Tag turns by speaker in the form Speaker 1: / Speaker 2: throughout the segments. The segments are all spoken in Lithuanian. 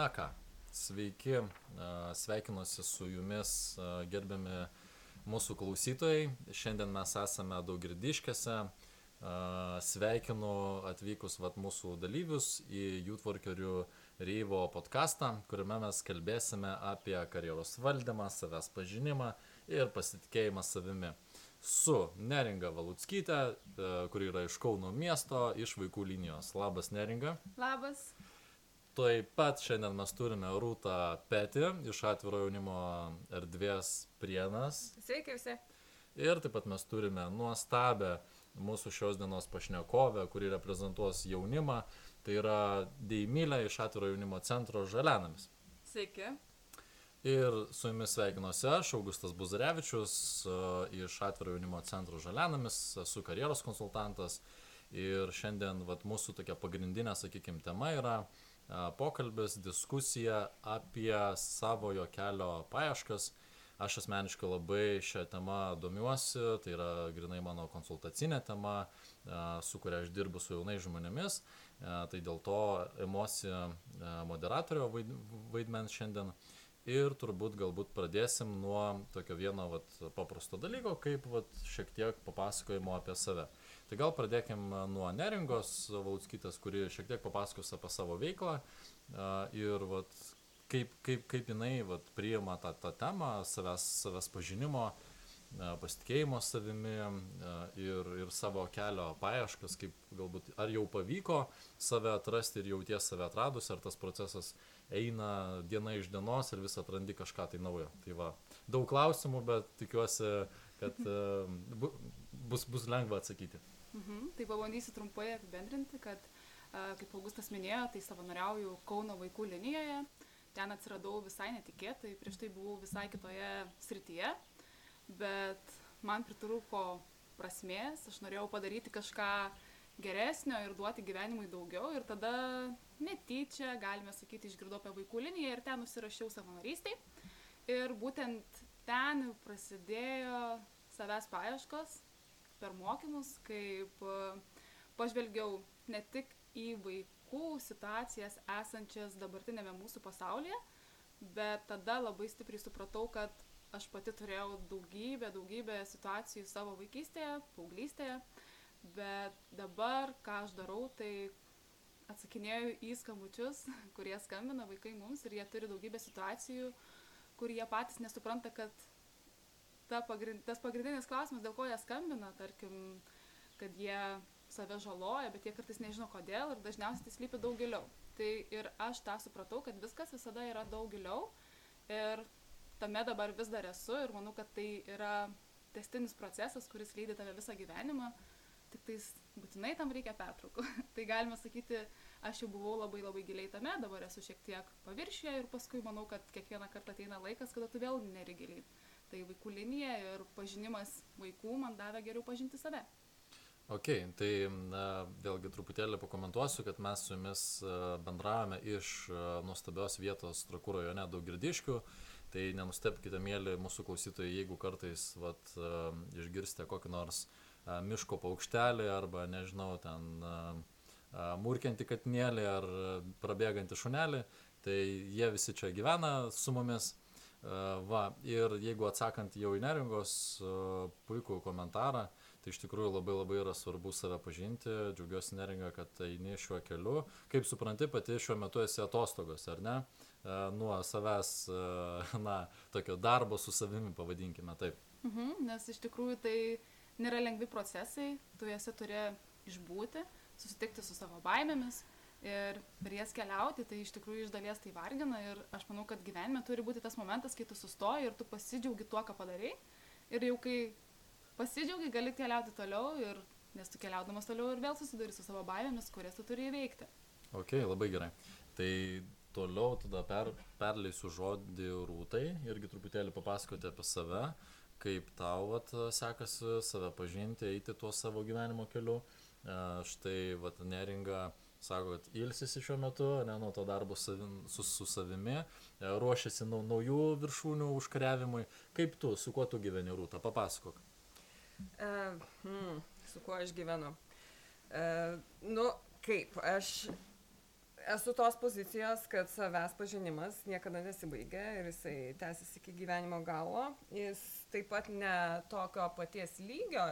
Speaker 1: Na ką, sveiki, sveikinuosi su jumis gerbiami mūsų klausytojai. Šiandien mes esame Daugirdiškėse. Sveikinu atvykus vat, mūsų dalyvius į Jūtvorkerių Reivo podcastą, kuriame mes kalbėsime apie karjeros valdymą, savęs pažinimą ir pasitikėjimą savimi. Su Neringa Valutskytė, kuri yra iš Kauno miesto, iš vaikų linijos. Labas, Neringa.
Speaker 2: Labas.
Speaker 1: Taip pat šiandien mes turime Rūtą Petį iš atviro jaunimo erdvės Prienas.
Speaker 2: Sveiki visi.
Speaker 1: Ir taip pat mes turime nuostabę mūsų šios dienos pašnekovę, kuri reprezentuos jaunimą. Tai yra Deimilė iš atviro jaunimo centro Žalenamis.
Speaker 2: Sveiki.
Speaker 1: Ir su jumis sveikinuosi aš, Augustas Buzarevičius e, iš atviro jaunimo centro Žalenamis, esu karjeros konsultantas. Ir šiandien vat, mūsų tokia pagrindinė, sakykime, tema yra uh, pokalbis, diskusija apie savojo kelio paieškas. Aš asmeniškai labai šią temą domiuosi, tai yra grinai mano konsultacinė tema, su kuria aš dirbu su jaunais žmonėmis. Tai dėl to emosi moderatorio vaidmens šiandien. Ir turbūt galbūt pradėsim nuo tokio vieno vat, paprasto dalyko, kaip vat, šiek tiek papasakojimo apie save. Tai gal pradėkim nuo Neringos Valutskytės, kuri šiek tiek papasakos apie savo veiklą ir vat, kaip, kaip, kaip jinai vat, priima tą, tą temą savęs, savęs pažinimo, pasitikėjimo savimi ir, ir savo kelio paieškas, kaip galbūt ar jau pavyko save atrasti ir jauties save atradus, ar tas procesas eina diena iš dienos ir vis atrandi kažką tai naujo. Tai va, daug klausimų, bet tikiuosi, kad bus, bus lengva atsakyti.
Speaker 2: Mhm. Tai pabandysiu trumpai apibendrinti, kad, kaip Augustas minėjo, tai savanoriauju Kauno vaikų linijoje. Ten atsiradau visai netikėtai, prieš tai buvau visai kitoje srityje, bet man pritruko prasmės, aš norėjau padaryti kažką geresnio ir duoti gyvenimui daugiau ir tada netyčia, galime sakyti, išgirdau apie vaikų liniją ir ten nusirašiau savanorystai. Ir būtent ten prasidėjo savęs paieškos, per mokymus, kaip e, pažvelgiau ne tik į vaikų situacijas esančias dabartinėme mūsų pasaulyje, bet tada labai stipriai supratau, kad aš pati turėjau daugybę, daugybę situacijų savo vaikystėje, paauglystėje, bet dabar, ką aš darau, tai atsakinėjau į skambučius, kurie skambina vaikai mums ir jie turi daugybę situacijų, kur jie patys nesupranta, kad ta pagrind, tas pagrindinis klausimas, dėl ko jie skambina, tarkim, kad jie save žaloja, bet jie kartais nežino kodėl ir dažniausiai tai slypi daug giliau. Tai ir aš tą supratau, kad viskas visada yra daug giliau ir tame dabar vis dar esu ir manau, kad tai yra testinis procesas, kuris lydi tave visą gyvenimą, tik tais būtinai tam reikia pertraukų. tai galima sakyti, aš jau buvau labai labai giliai tame, dabar esu šiek tiek paviršyje ir paskui manau, kad kiekvieną kartą ateina laikas, kada tu vėl neri giliai tai vaikų linija ir pažinimas vaikų man davė geriau pažinti save.
Speaker 1: Ok, tai na, vėlgi truputėlį pakomentuosiu, kad mes su jumis bendravome iš nuostabios vietos Trakų rajone Daugirdiškių. Tai nenustepkite, mėly mūsų klausytojai, jeigu kartais vat, išgirsite kokį nors miško paukštelį arba, nežinau, ten mūrkiantį katinėlį ar prabėgantį šunelį, tai jie visi čia gyvena su mumis Va, ir jeigu atsakant jau į neringos puikų komentarą, tai iš tikrųjų labai labai yra svarbu save pažinti, džiaugiuosi neringa, kad eini šiuo keliu. Kaip supranti, pati šiuo metu esi atostogos, ar ne? Nuo savęs, na, tokio darbo su savimi, pavadinkime taip.
Speaker 2: Mhm, nes iš tikrųjų tai nėra lengvi procesai, tu juose turi išbūti, susitikti su savo baimėmis, ir per jas keliauti, tai iš tikrųjų iš dalies tai vargina ir aš manau, kad gyvenime turi būti tas momentas, kai tu sustoji ir tu pasidžiaugi tuo, ką padarai. Ir jau kai pasidžiaugi, gali keliauti toliau ir nes tu keliaudamas toliau ir vėl susiduri su savo baimėmis, kurias tu turi įveikti.
Speaker 1: Ok, labai gerai. Tai toliau tada per, perleisiu žodį rūtai irgi truputėlį papasakoti apie save, kaip tau vat, sekasi save pažinti, eiti tuo savo gyvenimo keliu. Štai vat, neringa sako, kad ilsisi šiuo metu, ne nuo to darbo savim, su, su savimi, e, ruošiasi nau, naujų viršūnių užkariavimui. Kaip tu, su kuo tu gyveni, Rūta, papasakok.
Speaker 3: Uh, hmm, su kuo aš gyvenu? Uh, nu, kaip, aš esu tos pozicijos, kad savęs pažinimas niekada nesibaigia ir jisai tęsiasi iki gyvenimo galo. Jis taip pat ne tokio paties lygio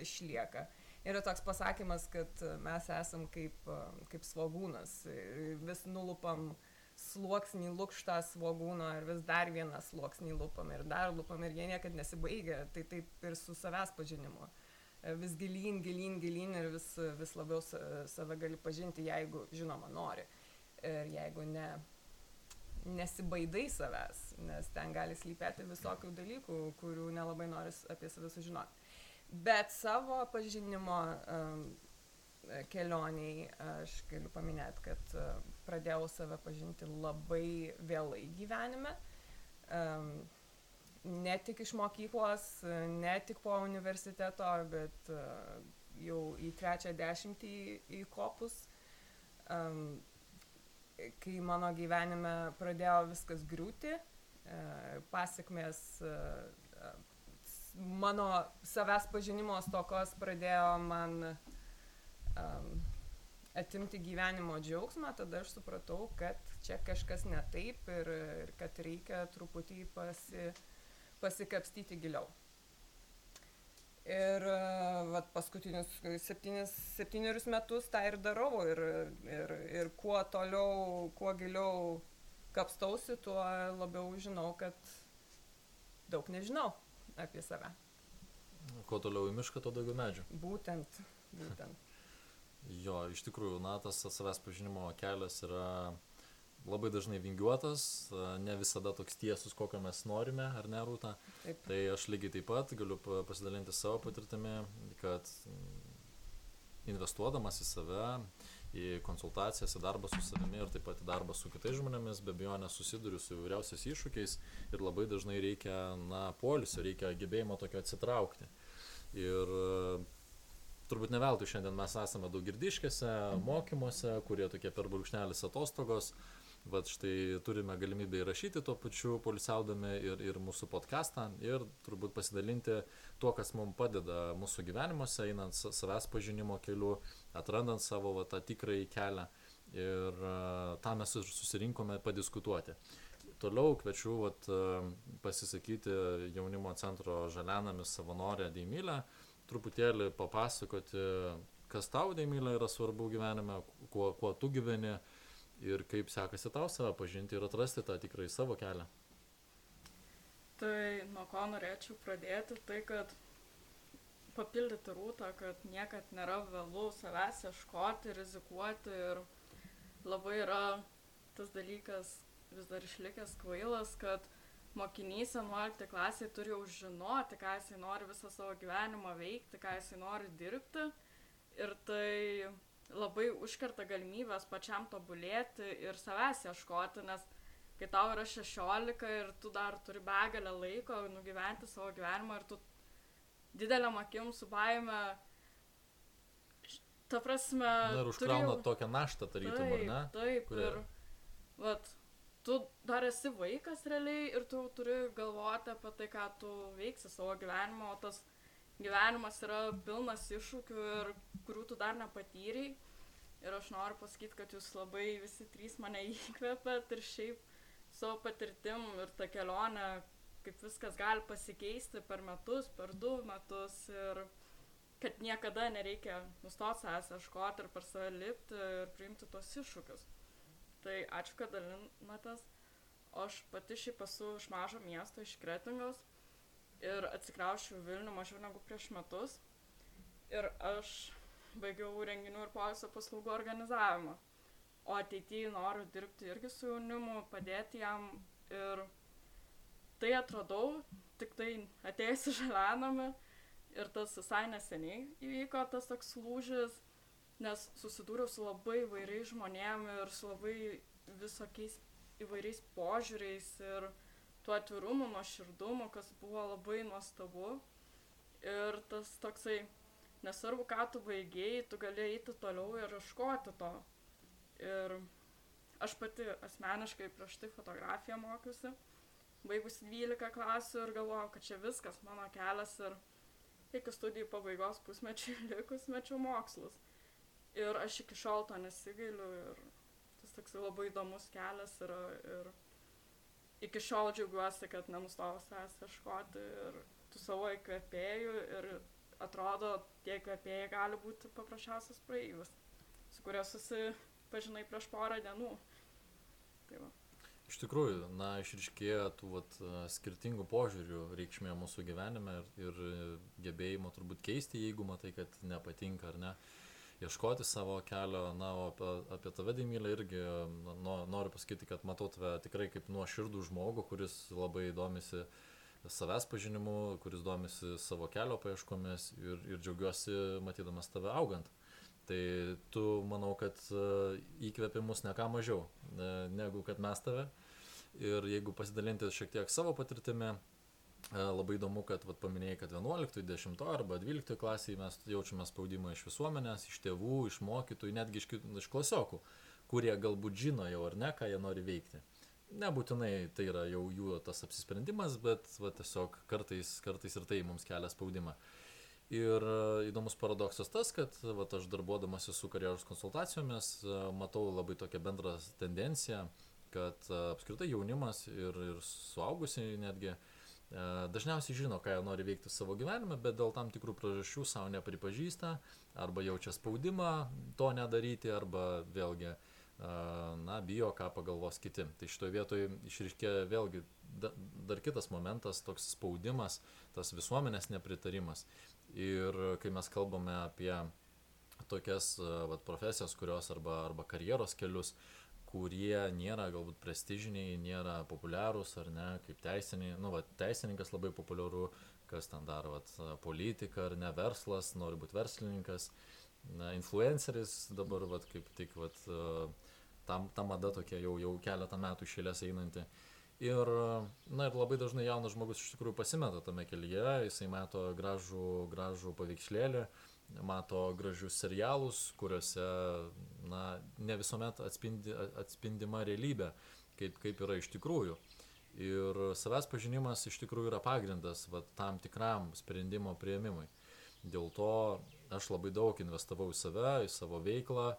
Speaker 3: išlieka. Yra toks pasakymas, kad mes esam kaip, e, kaip svagūnas. Vis nulupam sluoksnį lūkštą svagūno ir vis dar vieną sluoksnį lupam ir dar lupam ir jie niekada nesibaigia. Tai taip ir su savęs pažinimu. E, vis gilyn, gilyn, gilyn ir vis, vis labiau save gali pažinti, jeigu, žinoma, nori. Ir jeigu ne, nesibaidai savęs, nes ten gali slypėti visokių dalykų, kurių nelabai nori apie save sužinoti. Bet savo pažinimo um, kelioniai aš galiu paminėti, kad pradėjau save pažinti labai vėlai gyvenime. Um, ne tik iš mokyklos, ne tik po universiteto, bet uh, jau į trečią dešimtį įkopus, um, kai mano gyvenime pradėjo viskas griūti, uh, pasiekmes uh, mano savęs pažinimo stokos pradėjo man um, atimti gyvenimo džiaugsmą, tada aš supratau, kad čia kažkas ne taip ir, ir kad reikia truputį pasi, pasikapstyti giliau. Ir vat, paskutinius septynis, septynerius metus tą ir darau ir, ir, ir kuo toliau, kuo giliau kapstausi, tuo labiau žinau, kad daug nežinau apie save.
Speaker 1: Kuo toliau į mišką, tuo daugiau medžių.
Speaker 3: Būtent, būtent.
Speaker 1: jo, iš tikrųjų, na, tas savęs pažinimo kelias yra labai dažnai vingiuotas, ne visada toks tiesus, kokio mes norime, ar ne, Rūta. Taip. Tai aš lygiai taip pat galiu pasidalinti savo patirtimi, kad investuodamas į save, į konsultacijas, į darbą su savimi ir taip pat į darbą su kitais žmonėmis, be abejo, nesusiduriu su įvairiausiais iššūkiais ir labai dažnai reikia, na, polisio, reikia gebėjimo tokio atsitraukti. Ir turbūt ne veltui šiandien mes esame daug girdiškėse, mokymuose, kurie tokie per brūkšnelis atostogos. Vat štai turime galimybę įrašyti tuo pačiu polisiaudami ir, ir mūsų podcastą ir turbūt pasidalinti tuo, kas mums padeda mūsų gyvenimuose, einant savęs pažinimo keliu, atrandant savo va, tą tikrąjį kelią. Ir uh, tą mes ir susirinkome padiskutuoti. Toliau kviečiu vat, uh, pasisakyti jaunimo centro žalianamis savanorę Deimylę, truputėlį papasakoti, kas tau Deimylė yra svarbu gyvenime, kuo, kuo tu gyveni ir kaip sekasi tau save pažinti ir atrasti tą tikrai savo kelią.
Speaker 4: Tai nuo ko norėčiau pradėti, tai kad papildyti rūtą, kad niekad nėra vėlų savęs ieškoti, rizikuoti ir labai yra tas dalykas vis dar išlikęs kvailas, kad mokinys 11 klasėje turi jau žinoti, ką jisai nori visą savo gyvenimą veikti, ką jisai nori dirbti. Ir tai labai užkerta galimybės pačiam tobulėti ir savęs ieškoti, nes kai tau yra 16 ir tu dar turi begalę laiko nugyventi savo gyvenimą ir tu didelėm akim su baime, ta prasme...
Speaker 1: Dar užkrauna jau... tokią naštą, tarytum, ar ne?
Speaker 4: Taip, kurie... ir, vat, tu dar esi vaikas realiai ir tu turi galvoti apie tai, ką tu veiksi savo gyvenimo, o tas gyvenimas yra pilnas iššūkių ir kurių tu dar nepatyrei. Ir aš noriu pasakyti, kad jūs labai visi trys mane įkvėpėt ir šiaip savo patirtim ir tą kelionę, kaip viskas gali pasikeisti per metus, per du metus ir kad niekada nereikia nustoti savęs ieškoti ir per save lipti ir priimti tos iššūkius. Tai ačiū, kad dalinatės. O aš pati šiaip esu iš mažo miesto, iš Kretingos ir atsikraušiau Vilnių mažiau negu prieš metus. Ir aš baigiau renginių ir poilsio paslaugų organizavimą. O ateityje noriu dirbti irgi su jaunimu, padėti jam ir tai atradau, tik tai atėjus iš Želenami ir tas visai neseniai įvyko tas toks lūžis, nes susidūriau su labai įvairiais žmonėmis ir su labai visokiais įvairiais požiūriais ir tuo atvirumu, nuoširdumu, kas buvo labai nuostabu. Ir tas toksai, nesvarbu, ką tu baigėjai, tu gali eiti toliau ir ieškoti to. Ir aš pati asmeniškai prieš tai fotografiją mokiausi, baigusi 12 klasių ir galvojau, kad čia viskas mano kelias ir iki studijų pabaigos pusmečiai likus mečiau mokslus. Ir aš iki šiol to nesigailiu ir tas toks labai įdomus kelias yra ir iki šiol džiaugiuosi, kad nenustojau savęs ieškoti ir tų savo įkvėpėjų ir atrodo, tie įkvėpėjai gali būti paprasčiausias praeivis, su kuria susipažinai prieš porą dienų. Tai va.
Speaker 1: Iš tikrųjų, na, išriškėja tų vat, skirtingų požiūrių reikšmė mūsų gyvenime ir, ir gebėjimo turbūt keisti, jeigu matai, kad nepatinka ar ne. Ieškoti savo kelio, na, o apie, apie tave, Dimylė, irgi no, noriu pasakyti, kad matau tave tikrai kaip nuoširdų žmogų, kuris labai domisi savęs pažinimu, kuris domisi savo kelio paieškomis ir, ir džiaugiuosi matydamas tave augant tai tu manau, kad e, įkvėpi mus ne ką mažiau e, negu kad mes tave. Ir jeigu pasidalinti šiek tiek savo patirtimi, labai įdomu, kad vat, paminėjai, kad 11, 10 arba 12 klasiai mes jaučiame spaudimą iš visuomenės, iš tėvų, iš mokytojų, netgi iš, iš klasiokų, kurie galbūt žino jau ar ne, ką jie nori veikti. Nebūtinai tai yra jau jų tas apsisprendimas, bet va, tiesiog kartais, kartais ir tai mums kelia spaudimą. Uh, Ir e, įdomus paradoksas tas, kad vat, aš darbuodamasi su karjeros konsultacijomis e, matau labai tokią bendrą tendenciją, kad e, apskritai jaunimas ir, ir suaugusiai netgi dažniausiai žino, ką jie nori veikti savo gyvenime, bet dėl tam tikrų priežasčių savo nepripažįsta arba jaučia spaudimą to nedaryti arba vėlgi na, bijo, ką pagalvos kiti. Tai šitoje vietoje išriškė vėlgi dar kitas momentas, toks spaudimas, tas visuomenės nepritarimas. Ir kai mes kalbame apie tokias vat, profesijas, kurios arba, arba karjeros kelius, kurie nėra galbūt prestižiniai, nėra populiarūs ar ne, kaip teisiniai, nu, va, teisininkas labai populiaru, kas ten daro, va, politika ar ne, verslas, nori būti verslininkas, na, influenceris dabar, va, kaip tik, va, tam, ta mada tokia jau, jau keletą metų išėlės einanti. Uh, Ir, na ir labai dažnai jaunas žmogus iš tikrųjų pasimeta tame kelyje, jisai mato gražų, gražų paveikslėlį, mato gražius serialus, kuriuose, na, ne visuomet atspindi, atspindima realybė, kaip, kaip yra iš tikrųjų. Ir savęs pažinimas iš tikrųjų yra pagrindas va, tam tikram sprendimo prieimimui. Dėl to aš labai daug investavau į save, į savo veiklą,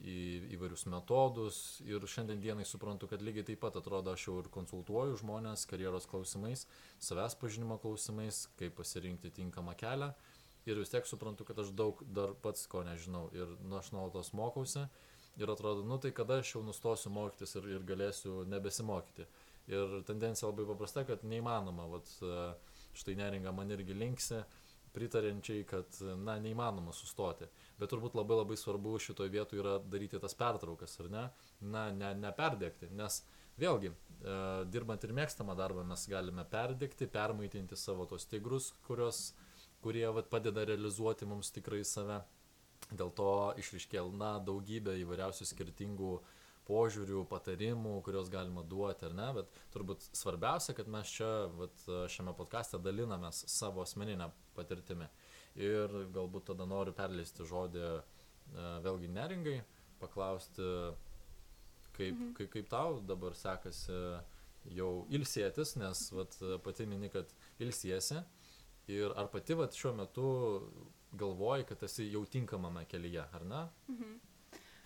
Speaker 1: į įvairius metodus ir šiandien dienai suprantu, kad lygiai taip pat atrodo aš jau ir konsultuoju žmonės karjeros klausimais, savęs pažinimo klausimais, kaip pasirinkti tinkamą kelią ir vis tiek suprantu, kad aš daug dar pats ko nežinau ir nu, aš nuolatos mokausi ir atrodo, nu tai kada aš jau nustosiu mokytis ir, ir galėsiu nebesimokyti. Ir tendencija labai paprasta, kad neįmanoma, vat, štai neringa man irgi linksi, pritarinčiai, kad na, neįmanoma sustoti bet turbūt labai labai svarbu šitoje vietoje yra daryti tas pertraukas, ar ne? Na, ne, neperdėkti, nes vėlgi, e, dirbant ir mėgstamą darbą mes galime perdėkti, permaitinti savo tos tigrus, kurios, kurie vat, padeda realizuoti mums tikrai save. Dėl to išriškėl, na, daugybė įvairiausių skirtingų požiūrių, patarimų, kuriuos galima duoti ar ne, bet turbūt svarbiausia, kad mes čia vat, šiame podkastė dalinamės savo asmeninę patirtimį. Ir galbūt tada noriu perleisti žodį e, vėlgi neringai, paklausti, kaip, mhm. kaip, kaip tau dabar sekasi jau ilsėtis, nes vat, pati mini, kad ilsiesi. Ir ar pati vat, šiuo metu galvoji, kad esi jau tinkamame kelyje, ar ne? Mhm.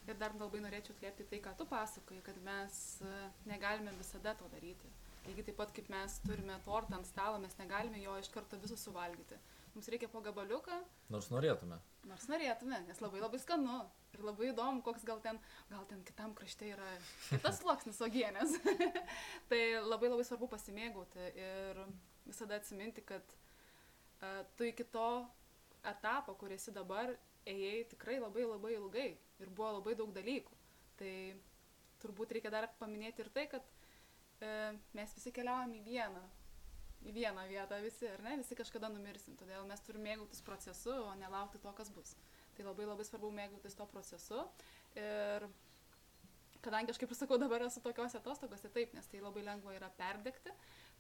Speaker 2: Ir dar labai norėčiau atliepti tai, ką tu pasakoji, kad mes e, negalime visada to daryti. Lygiai taip pat kaip mes turime tortą ant stalo, mes negalime jo iš karto visų suvalgyti mums reikia po gabaliuką.
Speaker 1: Nors norėtume.
Speaker 2: Nors norėtume, nes labai labai skanu. Ir labai įdomu, koks gal ten, gal ten kitam krašte yra kitas sluoksnis ogienės. tai labai labai svarbu pasimėgauti ir visada atsiminti, kad tu iki to etapo, kur esi dabar, ėjai tikrai labai labai ilgai ir buvo labai daug dalykų. Tai turbūt reikia dar paminėti ir tai, kad uh, mes visi keliaujam į vieną į vieną vietą visi, ar ne, visi kažkada numirsim, todėl mes turime mėgautis procesu, o nelaukti to, kas bus. Tai labai labai svarbu mėgautis to procesu. Ir kadangi aš kaip ir sakau, dabar esu tokiuose atostogose, taip, nes tai labai lengva yra perdegti,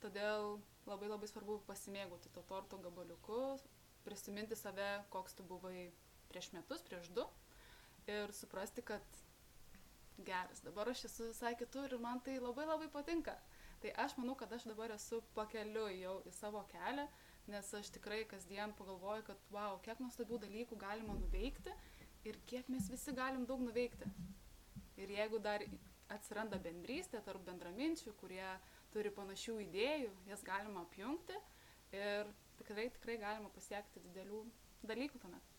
Speaker 2: todėl labai labai svarbu pasimėgauti to torto gabaliuku, prisiminti save, koks tu buvai prieš metus, prieš du ir suprasti, kad geras, dabar aš esu visai kitur ir man tai labai labai patinka. Tai aš manau, kad aš dabar esu pakeliu jau į savo kelią, nes aš tikrai kasdien pagalvoju, kad wow, kiek nuostabių dalykų galima nuveikti ir kiek mes visi galim daug nuveikti. Ir jeigu dar atsiranda bendrystė tarp bendraminčių, kurie turi panašių idėjų, jas galima apjungti ir tikrai, tikrai galima pasiekti didelių dalykų tuomet.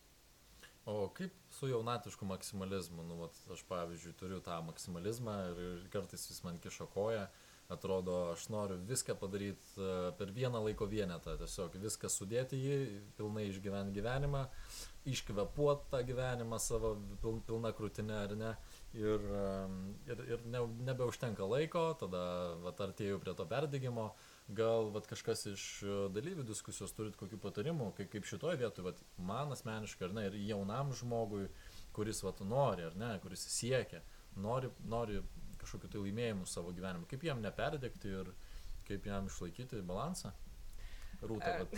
Speaker 1: O kaip su jaunatišku maksimalizmu? Nu, vat, aš pavyzdžiui turiu tą maksimalizmą ir, ir kartais jis man kiša koją. Atrodo, aš noriu viską padaryti e, per vieną laiko vienetą, tiesiog viską sudėti jį, pilnai išgyventi gyvenimą, iškvepuoti tą gyvenimą savo pil, pilna krūtinė ar ne. Ir, ir, ir ne, nebeužtenka laiko, tada vat, artėjau prie to perdėgymo gal vat, kažkas iš e, dalyvių diskusijos turit kokių patarimų, kaip, kaip šitoje vietoje, vat, man asmeniškai, ar ne, ir jaunam žmogui, kuris vat, nori, ar ne, kuris siekia, nori, nori kažkokiu tai laimėjimu savo gyvenimu, kaip jam neperdegti ir kaip jam išlaikyti balansą. Rūta, vat,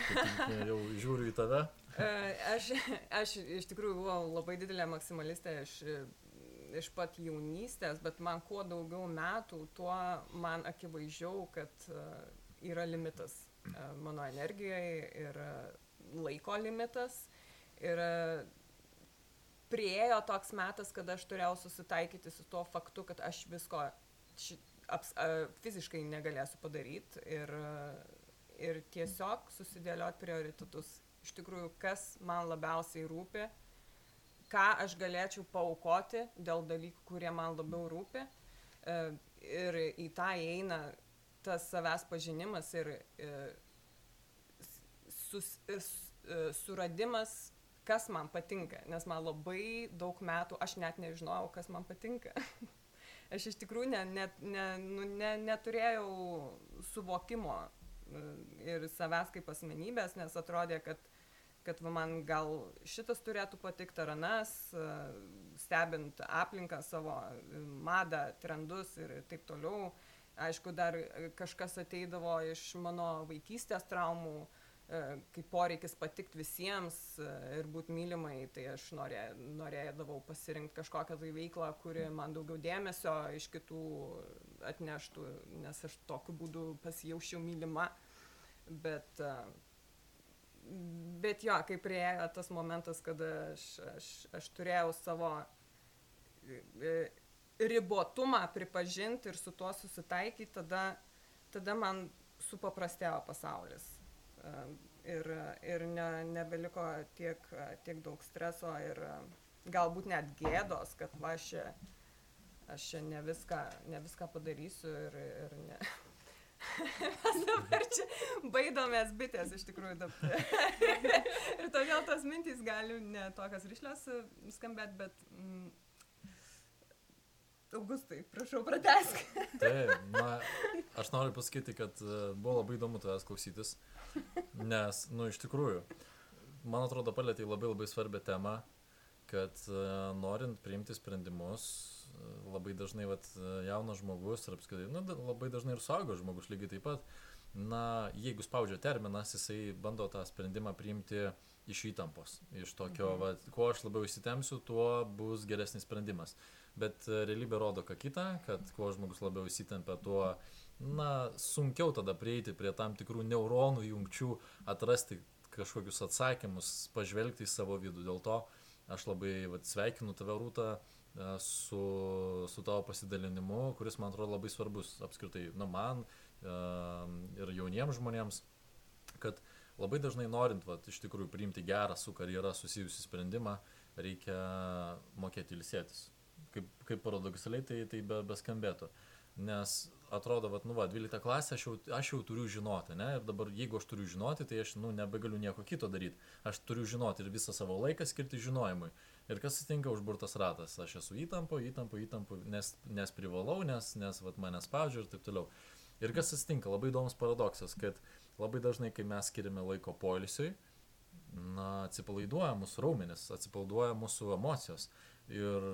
Speaker 1: jau žiūriu į tave.
Speaker 3: E, Aš, aš iš tikrųjų buvau labai didelė maksimalistė iš, iš pat jaunystės, bet man kuo daugiau metų, tuo man akivaizdžiau, kad e, yra limitas e, mano energijoje ir e, laiko limitas. Ir priejo toks metas, kad aš turėjau susitaikyti su tuo faktu, kad aš visko ši, aps, a, fiziškai negalėsiu padaryti ir, ir tiesiog susidėlioti prioritetus. Iš tikrųjų, kas man labiausiai rūpi, ką aš galėčiau paukoti dėl dalykų, kurie man labiau rūpi. E, Ir į tą įeina tas savęs pažinimas ir e, sus, e, suradimas, kas man patinka. Nes man labai daug metų aš net nežinojau, kas man patinka. aš iš tikrųjų ne, ne, ne, nu, ne, neturėjau suvokimo ir savęs kaip asmenybės, nes atrodė, kad kad va, man gal šitas turėtų patikti ar anas, stebint aplinką savo madą, trendus ir taip toliau. Aišku, dar kažkas ateidavo iš mano vaikystės traumų, kaip poreikis patikti visiems ir būti mylimai, tai aš norė, norėdavau pasirinkti kažkokią tai veiklą, kuri man daugiau dėmesio iš kitų atneštų, nes aš tokiu būdu pasijaučiau mylima. Bet, e, bet jo, kai prieėjo tas momentas, kada aš, aš, aš turėjau savo e, ribotumą pripažinti ir su tuo susitaikyti, tada, tada man supaprastėjo pasaulis. E, Ir, ir ne, nebeliko tiek, tiek daug streso ir e, galbūt net gėdos, kad va aš čia, aš čia ne viską, ne viską padarysiu ir, ir ne. Mes dabar čia baidomės bitės iš tikrųjų dabar. ir todėl tos mintys gali ne tokios ryšlios skambėt, bet... Mm, Augustai, prašau, pratesk.
Speaker 1: Taip, na, aš noriu pasakyti, kad e, buvo labai įdomu tavęs klausytis, nes, nu, iš tikrųjų, man atrodo, palėtė labai labai svarbią temą, kad e, norint priimti sprendimus, e, labai dažnai, vat, e, jaunas žmogus ir apskritai, nu, labai dažnai ir suaugęs žmogus lygiai taip pat, na, jeigu spaudžia terminas, jisai bando tą sprendimą priimti iš įtampos, iš tokio, mhm. va, kuo aš labiau įsitemsiu, tuo bus geresnis sprendimas. Bet realybė rodo ką kitą, kad kuo žmogus labiau įsitempia, tuo, na, sunkiau tada prieiti prie tam tikrų neuronų jungčių, atrasti kažkokius atsakymus, pažvelgti į savo vidų. Dėl to aš labai vat, sveikinu tave rūtą e, su, su tavo pasidalinimu, kuris man atrodo labai svarbus apskritai, na, man e, ir jauniems žmonėms, kad labai dažnai norint, vat, iš tikrųjų, priimti gerą su karjera susijusi sprendimą, reikia mokėti ilsėtis. Kaip, kaip paradoksaliai tai, tai be, beskambėtų. Nes atrodo, vat, nu, va, 12 klasė aš jau, aš jau turiu žinoti, ne? Ir dabar, jeigu aš turiu žinoti, tai aš, nu, nebegaliu nieko kito daryti. Aš turiu žinoti ir visą savo laiką skirti žinojimui. Ir kas atsitinka užburtas ratas? Aš esu įtampo, įtampo, įtampo, nes, nes privalau, nes, nes vat, mane spaudžia ir taip toliau. Ir kas atsitinka? Labai įdomus paradoksas, kad labai dažnai, kai mes skiriame laiko poilsiui, na, atsipalaiduoja mūsų raumenis, atsipalaiduoja mūsų emocijos. Ir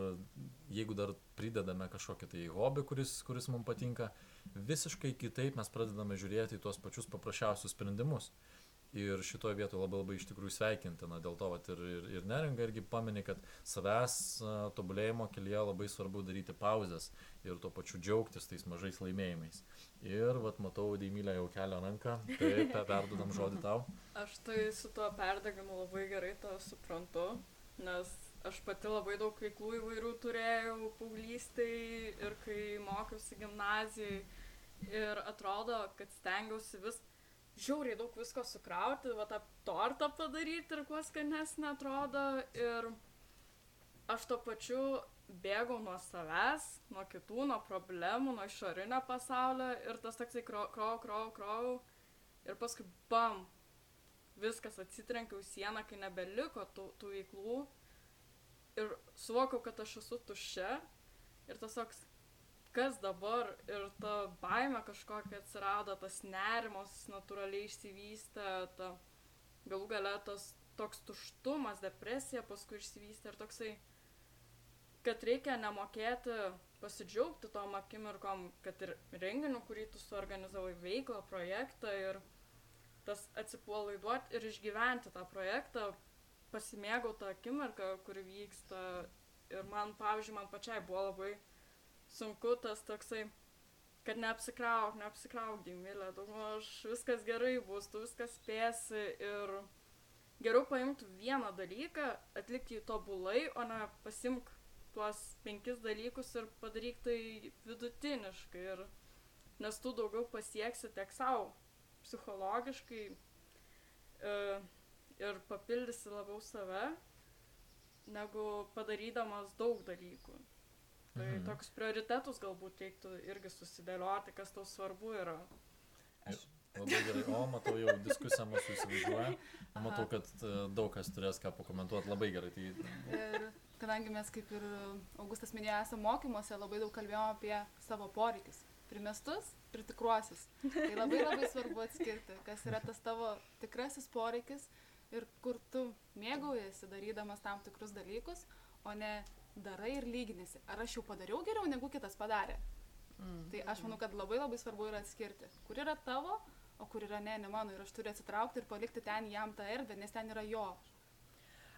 Speaker 1: jeigu dar pridedame kažkokį tai hobį, kuris, kuris mums patinka, visiškai kitaip mes pradedame žiūrėti į tuos pačius paprasčiausius sprendimus. Ir šitoje vietoje labai labai iš tikrųjų sveikintina, dėl to vat, ir, ir, ir neringa irgi paminė, kad savęs tobulėjimo kelyje labai svarbu daryti pauzes ir tuo pačiu džiaugtis tais mažais laimėjimais. Ir vat, matau, Deimylė jau kelia ranką, tai pe- perdodam žodį tau.
Speaker 4: Aš tai su tuo perdegimu labai gerai to suprantu, nes aš pati labai daug veiklų įvairių turėjau paauglystėj ir kai mokiausi gimnazijai. Ir atrodo, kad stengiausi vis žiauriai daug visko sukrauti, va tą tortą padaryti ir kuo skanesnė atrodo. Ir aš to pačiu bėgau nuo savęs, nuo kitų, nuo problemų, nuo išorinio pasaulio ir tas toksai krau, krau, krau, krau. Ir paskui bam, viskas atsitrenkiau sieną, kai nebeliko tų, tų veiklų. Ir suvokiau, kad aš esu tuščia. Ir toks, kas dabar ir ta baime kažkokia atsirado, tas nerimas natūraliai išsivystė, ta galų gale tas toks tuštumas, depresija paskui išsivystė ir toksai, kad reikia nemokėti pasidžiaugti tom akimirkom, kad ir renginiu, kurį tu suorganizavai veiklą, projektą ir tas atsipalaiduoti ir išgyventi tą projektą, pasimėgauti tą akimirką, kuri vyksta. Ir man, pavyzdžiui, man pačiai buvo labai sunku tas toksai, kad neapsikrauk, neapsikrauk, gimilė, daugmaž viskas gerai bus, tu viskas spėsi ir geriau paimti vieną dalyką, atlikti jį tobulai, o ne pasimk tuos penkis dalykus ir padaryk tai vidutiniškai. Ir, nes tu daugiau pasieksi tiek savo psichologiškai e, ir papildysi labiau save, negu padarydamas daug dalykų. Tai
Speaker 1: Mhm.
Speaker 4: toks prioritetus galbūt reiktų irgi susidėlioti, kas tau svarbu yra.
Speaker 1: Labai gerai, o matau jau diskusiją mūsų įsivaizduoja. Matau, kad e, daug kas turės ką pakomentuoti. Labai gerai. Tai
Speaker 2: Ir kadangi mes, kaip ir Augustas minėjo, esame mokymuose, labai daug kalbėjome apie savo poreikius. Primestus ir tikruosius. Tai labai labai svarbu atskirti, kas yra tas tavo tikrasis poreikis ir kur tu mėgaujasi darydamas tam tikrus dalykus, o ne darai ir lyginėsi. Ar aš jau padariau geriau, negu kitas padarė.
Speaker 3: Mm.
Speaker 2: Tai aš manau, kad labai labai svarbu yra atskirti, kur yra tavo, o kur yra ne, ne mano. Ir aš turiu atsitraukti ir palikti ten jam tą erdvę, nes ten yra jo.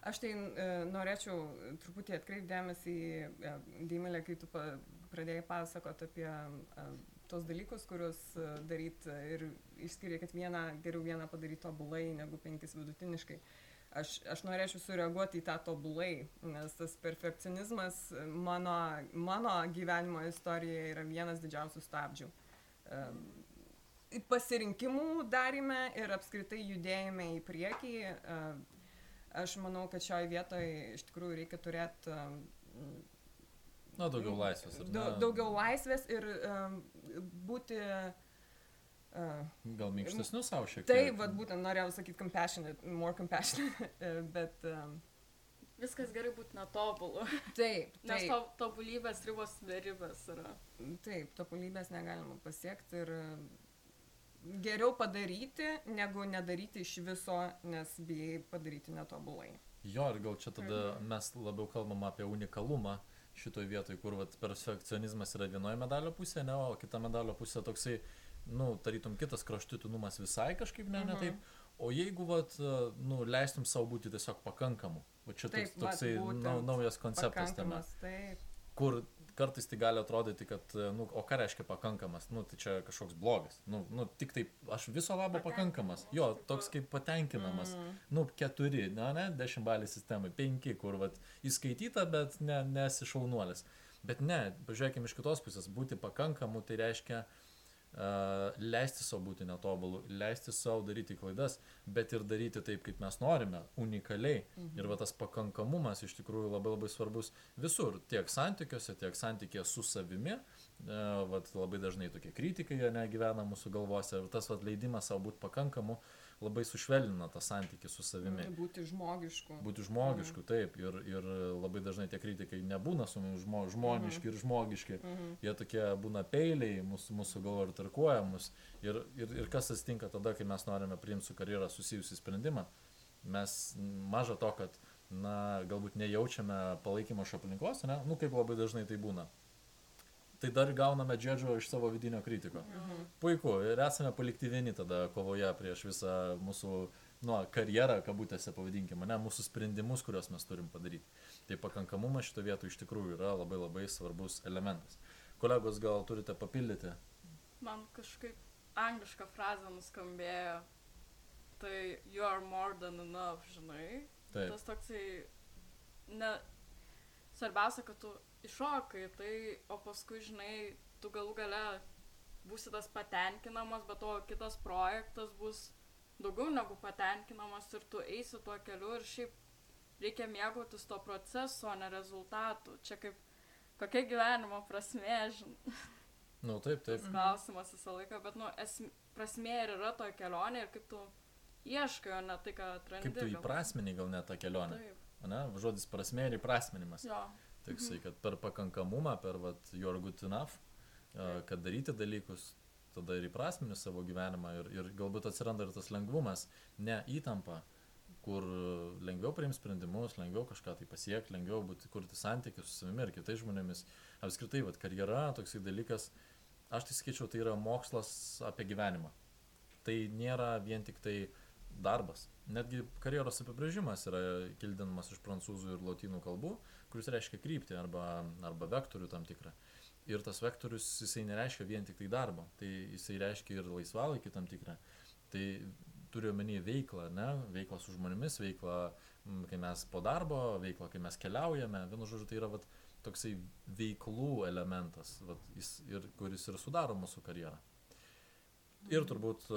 Speaker 3: Aš tai e, norėčiau truputį atkreipdėmės į e, Dėmelę, kai tu pa, pradėjai pasakoti apie e, tos dalykus, kuriuos e, daryti ir išskiria, kad vieną geriau vieną padaryti tobulai negu penkis vidutiniškai. Aš, aš norėčiau sureaguoti į tą tobulai, nes tas perfekcionizmas mano, mano gyvenimo istorijoje yra vienas didžiausių stabdžių. E, pasirinkimų darime ir apskritai judėjime į priekį. e, Aš manau, kad šioje vietoje iš tikrųjų reikia turėti
Speaker 1: Na, daugiau laisvės.
Speaker 3: Da, daugiau laisvės ir um, būti. Uh,
Speaker 1: Gal minkštesnių savo šiek tiek.
Speaker 3: taip, vat būtent norėjau sakyti compassionate, more compassionate, e, bet um,
Speaker 4: Viskas gerai būti netobulu,
Speaker 3: taip,
Speaker 4: nes
Speaker 3: taip,
Speaker 4: to, tobulybės ribos beribės yra.
Speaker 3: taip, tobulybės negalima pasiekti ir geriau padaryti, negu nedaryti iš viso, nes bijai padaryti netobulai.
Speaker 1: Jo, ir gal čia tada mes labiau kalbam apie unikalumą šitoj vietoj, kur vat, perfekcionizmas yra vienoje medalio pusėje, ne, o kita medalio pusė toksai, nu, tarytum kitas kraštutinumas visai kažkaip ne, ne
Speaker 3: Mhm.
Speaker 1: taip. O jeigu, vat, nu, leistum savo būti tiesiog pakankamu, o čia toks,
Speaker 3: Taip, vat,
Speaker 1: toksai nau, naujas konceptas tame,
Speaker 3: taip.
Speaker 1: kur kartais tai gali atrodyti, kad, nu, o ką reiškia pakankamas, nu, tai čia kažkoks blogas, nu, nu tik taip, aš viso labo pakankamas, jo, toks kaip patenkinamas,
Speaker 3: Mm.
Speaker 1: nu, keturi, ne, ne, dešimt balį sistemai, penki, kur, vat, įskaityta, bet ne, nesi šaunuolis. Bet ne, pažiūrėkime iš kitos pusės, būti pakankamu, tai reiškia uh, leisti savo būti netobulu, leisti savo daryti klaidas, bet ir daryti taip, kaip mes norime, unikaliai.
Speaker 3: Mhm.
Speaker 1: Ir va tas pakankamumas iš tikrųjų labai labai svarbus visur, tiek santykiuose, tiek santykėje su savimi. Uh, vat, labai dažnai tokie kritikai jie negyvena mūsų galvose ir tas vat, leidimas savo būti pakankamu labai sušvelnina tą santykį su savimi.
Speaker 3: Būti žmogišku.
Speaker 1: Būti žmogišku, taip. Ir, ir labai dažnai tie kritikai nebūna su mumis žmo, žmoniški ir žmogiški.
Speaker 3: Mhm.
Speaker 1: Jie tokie būna peiliai mūsų, mūsų galvo ir tarkuoja mus. Ir, ir, ir kas atsitinka tada, kai mes norime priimti su karjera susijusi sprendimą, mes maža to, kad, na, galbūt nejaučiame palaikymo iš aplinkos, ne? Nu, kaip labai dažnai tai būna. Tai dar gauname džedžio iš savo vidinio kritiko.
Speaker 3: Mhm.
Speaker 1: Puiku, ir esame palikti vieni tada kovoje prieš visą mūsų nu, karjerą, kabutėse pavadinkime, ne, mūsų sprendimus, kuriuos mes turim padaryti. Tai pakankamumas šito vietu iš tikrųjų yra labai labai svarbus elementas. Kolegos, gal turite papildyti?
Speaker 4: Man kažkaip angliška frazė nuskambėjo, tai you are more than enough, žinai.
Speaker 1: Taip.
Speaker 4: Tas toksai, ne, svarbiausia, kad tu iššokai, tai, o paskui, žinai, tu galų gale būsi tas patenkinamas, bet to kitas projektas bus daugiau negu patenkinamas ir tu eisi tuo keliu ir šiaip reikia mėgautis to proceso, o ne rezultatų. Čia kaip kokia gyvenimo prasme, žinai.
Speaker 1: Nu, taip, taip.
Speaker 4: Tas klausimas visą laiką, bet, nu, esmė, prasmė ir yra toje kelionėje ir kaip tu ieškai, o ne tai, ką atrandi.
Speaker 1: Kaip tu įprasmini gal net tą kelionę.
Speaker 4: Taip,
Speaker 1: Ne? Žodis prasme ir įprasminimas.
Speaker 4: jo.
Speaker 1: Toksai, kad per pakankamumą, per vat, you're good enough, kad daryti dalykus, tada ir įprasmini savo gyvenimą ir, ir galbūt atsiranda ir tas lengvumas, ne įtampa, kur lengviau priimti sprendimus, lengviau kažką tai pasiekti, lengviau būti, kurti santykius su savimi ir kitais žmonėmis. Apskritai, vat, karjera, toksai dalykas, aš tai sakyčiau, tai yra mokslas apie gyvenimą. Tai nėra vien tik tai darbas. Netgi karjeros apibrėžimas yra kildinamas iš prancūzų ir lotynų kalbų, kuris reiškia kryptį arba, arba vektorių tam tikrą. Ir tas vektorius jisai nereiškia vien tik tai darbo, tai jisai reiškia ir laisvalaikį tam tikrą. Tai turiu omeny veiklą, ne? veiklą su žmonėmis, veiklą, m, kai mes po darbo, veiklą, kai mes keliaujame. Vienu žodžiu, tai yra vat, toksai veiklų elementas, vat, jis, ir, kuris ir sudaro mūsų karjerą. Ir turbūt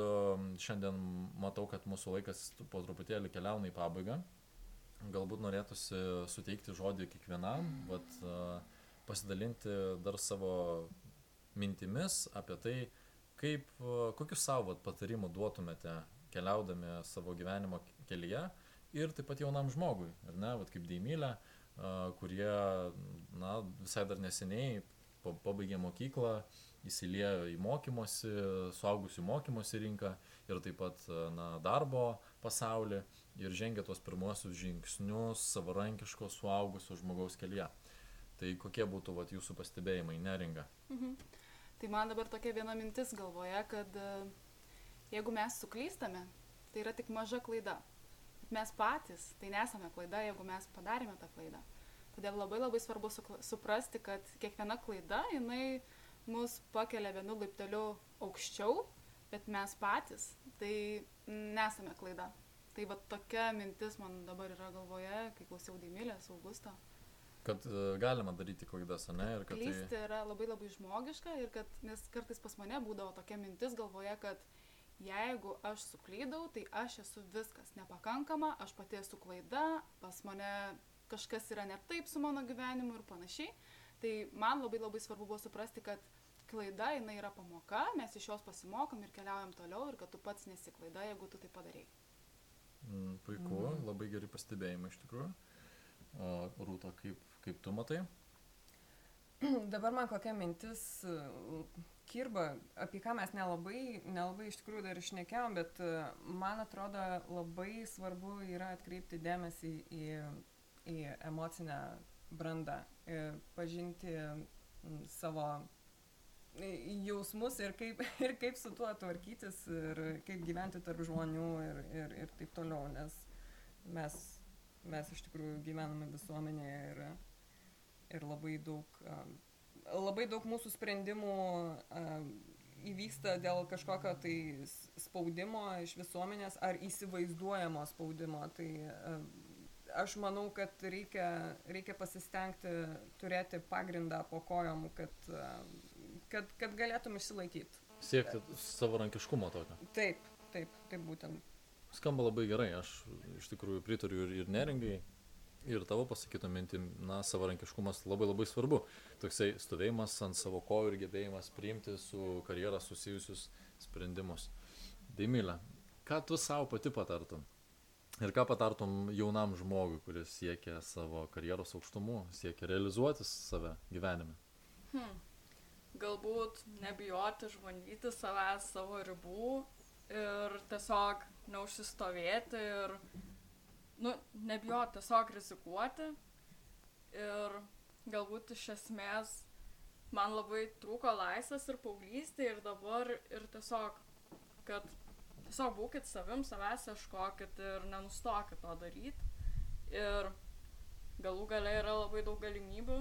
Speaker 1: šiandien matau, kad mūsų laikas po truputėlį keliauna į pabaigą. Galbūt norėtųsi suteikti žodį kiekvienam, vat, uh, pasidalinti dar savo mintimis apie tai, kaip, uh, kokius savo vat, patarimų duotumėte keliaudami savo gyvenimo kelyje ir taip pat jaunam žmogui, ar ne, vat, kaip Deimylė, uh, kurie na, visai dar neseniai pa- pabaigė mokyklą, įsiliejo į mokymosi, suaugusių mokymosi rinką ir taip pat na, darbo pasaulį ir žengė tuos pirmosius žingsnius savarankiško suaugusio žmogaus kelyje. Tai kokie būtų vat, jūsų pastebėjimai, neringa?
Speaker 2: Mhm. Tai man dabar tokia viena mintis galvoje, kad e, jeigu mes suklystame, tai yra tik maža klaida. Mes patys tai nesame klaida, jeigu mes padarėme tą klaidą. Todėl labai labai svarbu suprasti, kad kiekviena klaida, jinai mus pakelia vienu laipteliu aukščiau, bet mes patys tai nesame klaida. Tai va tokia mintis man dabar yra galvoje, kai klausiau Deimilės, Augusto.
Speaker 1: Kad e, galima daryti klaidas, ne? Ir kad
Speaker 2: Klysti
Speaker 1: tai...
Speaker 2: yra labai labai žmogiška ir kad, nes kartais pas mane būdavo tokia mintis galvoje, kad jeigu aš suklydau, tai aš esu viskas nepakankama, aš pati esu klaida, pas mane kažkas yra ne taip su mano gyvenimu ir panašiai. Tai man labai labai svarbu buvo suprasti, kad klaida jinai yra pamoka, mes iš jos pasimokom ir keliaujam toliau ir kad tu pats nesi klaida, jeigu tu tai padarai.
Speaker 1: Mm, puiku,
Speaker 3: Mhm.
Speaker 1: labai geri pastebėjimai iš tikrųjų. Rūta, kaip, kaip tu matai?
Speaker 3: Dabar man kokia mintis kirba, apie ką mes nelabai, nelabai iš tikrųjų dar išnekėjom, bet man atrodo labai svarbu yra atkreipti dėmesį į, į emocinę brandą, e, pažinti savo jausmus ir kaip, ir kaip su tuo tvarkytis ir kaip gyventi tarp žmonių ir, ir, ir taip toliau, nes mes, mes iš tikrųjų gyvename visuomenėje ir ir labai daug, labai daug mūsų sprendimų įvyksta dėl kažkokio tai spaudimo iš visuomenės ar įsivaizduojamo spaudimo. Tai aš manau, kad reikia, reikia pasistengti turėti pagrindą po kojom, kad, kad, kad galėtum išsilaikyti.
Speaker 1: Siekti savarankiškumo tokio.
Speaker 3: Taip, taip, taip būtent.
Speaker 1: Skamba labai gerai, aš iš tikrųjų pritariu ir, ir neringai, ir tavo pasakytą mintim, na, savarankiškumas labai labai svarbu. Toksai stovėjimas ant savo kojų ir gebėjimas priimti su karjera susijusius sprendimus. Daimilė, ką tu savo pati patartum? Ir ką patartum jaunam žmogui, kuris siekia savo karjeros aukštumų, siekia realizuotis save gyvenime?
Speaker 4: Hmm. Galbūt nebijoti išbandyti savęs savo ribų ir tiesiog neužsistovėti ir, nu, nebijoti tiesiog rizikuoti. Ir galbūt iš esmės man labai trūko laisvės ir paauglystė ir dabar ir tiesiog, kad tiesiog būkit savim, savęs ieškokit ir nenustokit to daryti. Ir galų gale yra labai daug galimybių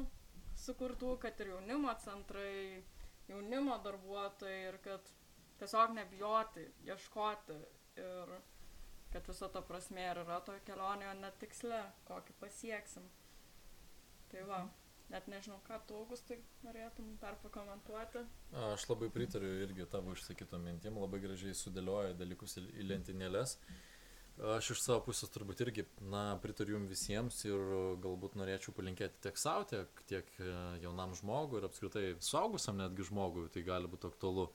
Speaker 4: sukurtų, kad ir jaunimo centrai, jaunimo darbuotojai ir kad tiesiog nebijoti, ieškoti ir kad viso to prasme ir yra toje kelionėje, o ne tiksle, kokį pasieksim. Tai va, net nežinau, ką tu, Augustai, norėtum dar pakomentuoti.
Speaker 1: Aš labai pritariu irgi tavo išsakytom mintim, labai gražiai sudėlioja dalykus į lentynėlės. Aš iš savo pusės turbūt irgi, na, pritariu jums visiems ir galbūt norėčiau palinkėti tiek savo, tiek, tiek e, jaunam žmogui ir apskritai suaugusiam netgi žmogui, tai gali būti aktualu.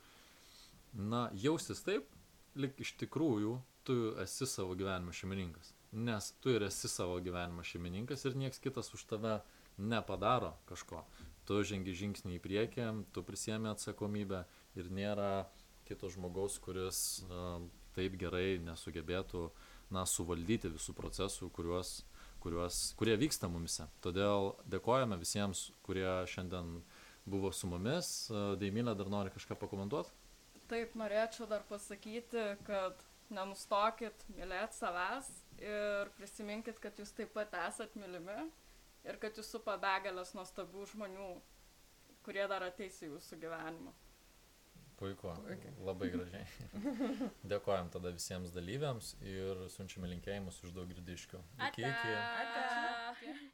Speaker 1: Na, jaustis taip, lik iš tikrųjų tu esi savo gyvenimo šeimininkas. Nes tu ir esi savo gyvenimo šeimininkas ir nieks kitas už tave nepadaro kažko. Tu žengi žingsnį į priekį, tu prisiemi atsakomybę ir nėra kito žmogaus, kuris uh, taip gerai nesugebėtų na, suvaldyti visų procesų, kuriuos, kuriuos, kurie vyksta mumise. Todėl dėkojame visiems, kurie šiandien buvo su mumis. Deimilė dar nori kažką pakomentuoti?
Speaker 4: Taip, norėčiau dar pasakyti, kad nenustokit mylėti savęs ir prisiminkit, kad jūs taip pat esat mylimi ir kad jūs supa begalės nuostabių žmonių, kurie dar ateis į jūsų gyvenimą.
Speaker 1: Puiku, labai gražiai. Dėkojom tada visiems dalyviams ir siunčiame linkėjimus iš daug girdiškių.
Speaker 4: Iki, iki.
Speaker 3: Ate.